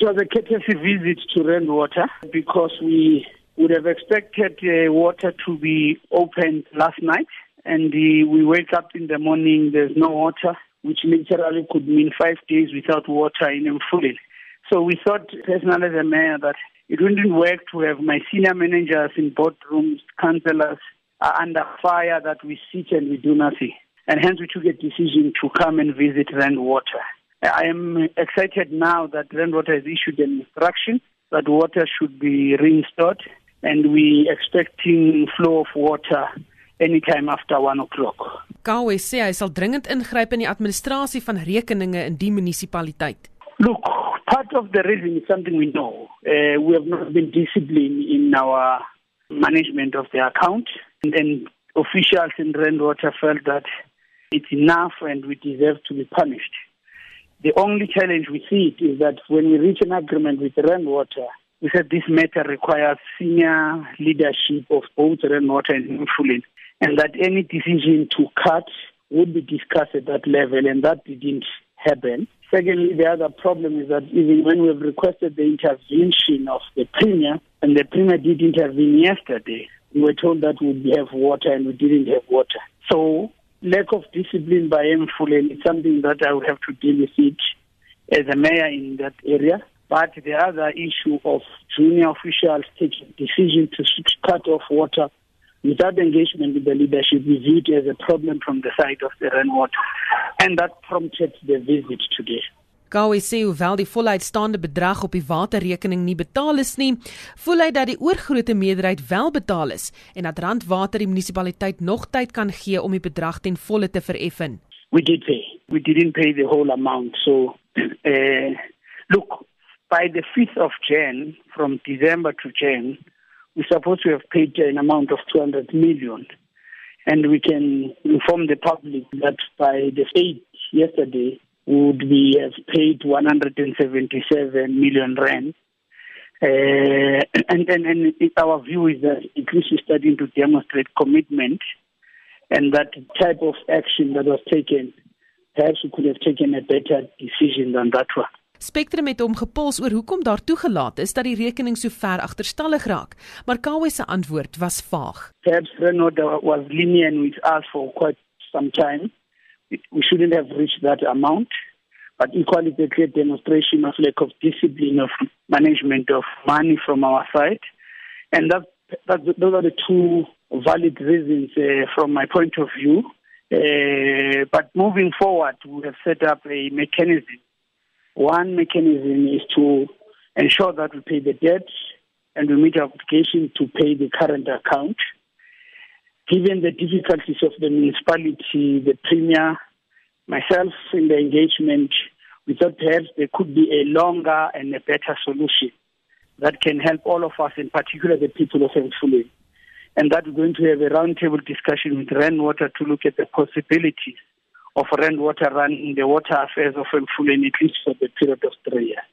It was a courtesy visit to Rand Water because we would have expected uh, water to be opened last night. And uh, we wake up in the morning, there's no water, which literally could mean five days without water in Mfuleni. So we thought, personally as a mayor, that it wouldn't work to have my senior managers in boardrooms, councillors are under fire that we sit and we do nothing. And hence we took a decision to come and visit Rand Water. I am excited now that Rand Water has issued an instruction that water should be reinstalled and we expecting flow of water anytime after 1 o'clock. Khawe sê hy sal dringend ingryp in die administrasie van rekeninge in die munisipaliteit. Look, part of the reason is something we know. Uh, we have not been disciplined in our management of the account and then officials in Rand Water felt that it's enough and we deserve to be punished. The only challenge we see is that when we reach an agreement with Rand Water, we said this matter requires senior leadership of both Rand Water and Mfuleni, and that any decision to cut would be discussed at that level, and that didn't happen. Secondly, the other problem is that even when we've requested the intervention of the Premier, and the Premier did intervene yesterday, we were told that we have water, and we didn't have water. So lack of discipline by Mfuleni is something that I would have to deal with it as a mayor in that area. But the other issue of junior officials taking decision to cut off water without engagement with the leadership is viewed as a problem from the side of the Rand Water. And that prompted the visit today. Gawie sê hoewel die voluitstaande bedrag op die waterrekening nie betaal is nie, voel hy dat die oorgrootste meerderheid wel betaal is en dat Randwater die munisipaliteit nog tyd kan gee om die bedrag ten volle te vereffen. We did pay. We didn't pay the whole amount. So uh, look, by the 5th of Jan from December to Jan, we supposed to have paid an amount of 200 million. And we can inform the public that by the 8th yesterday would be have paid 177 million rand. Uh, and, and, and our view is that Greece is starting to demonstrate commitment and that type of action that was taken, perhaps we could have taken a better decision than that one. Spectrum het hom gepols oor hoekom daar toegelaat is dat die rekening so ver agterstallig raak, maar Kawe se antwoord was vaag. Perhaps Renault was lenient with us for quite some time. We shouldn't have reached that amount. But equally, it's a clear demonstration of lack of discipline of management of money from our side. And that, that those are the two valid reasons uh, from my point of view. Uh, but moving forward, we have set up a mechanism. One mechanism is to ensure that we pay the debt and we meet our obligation to pay the current account. Given the difficulties of the municipality, the premier, myself in the engagement, we thought perhaps there could be a longer and a better solution that can help all of us, in particular the people of Mfuleni. And that we're going to have a roundtable discussion with Rand Water to look at the possibilities of Rand Water running the water affairs of Mfuleni at least for the period of three years.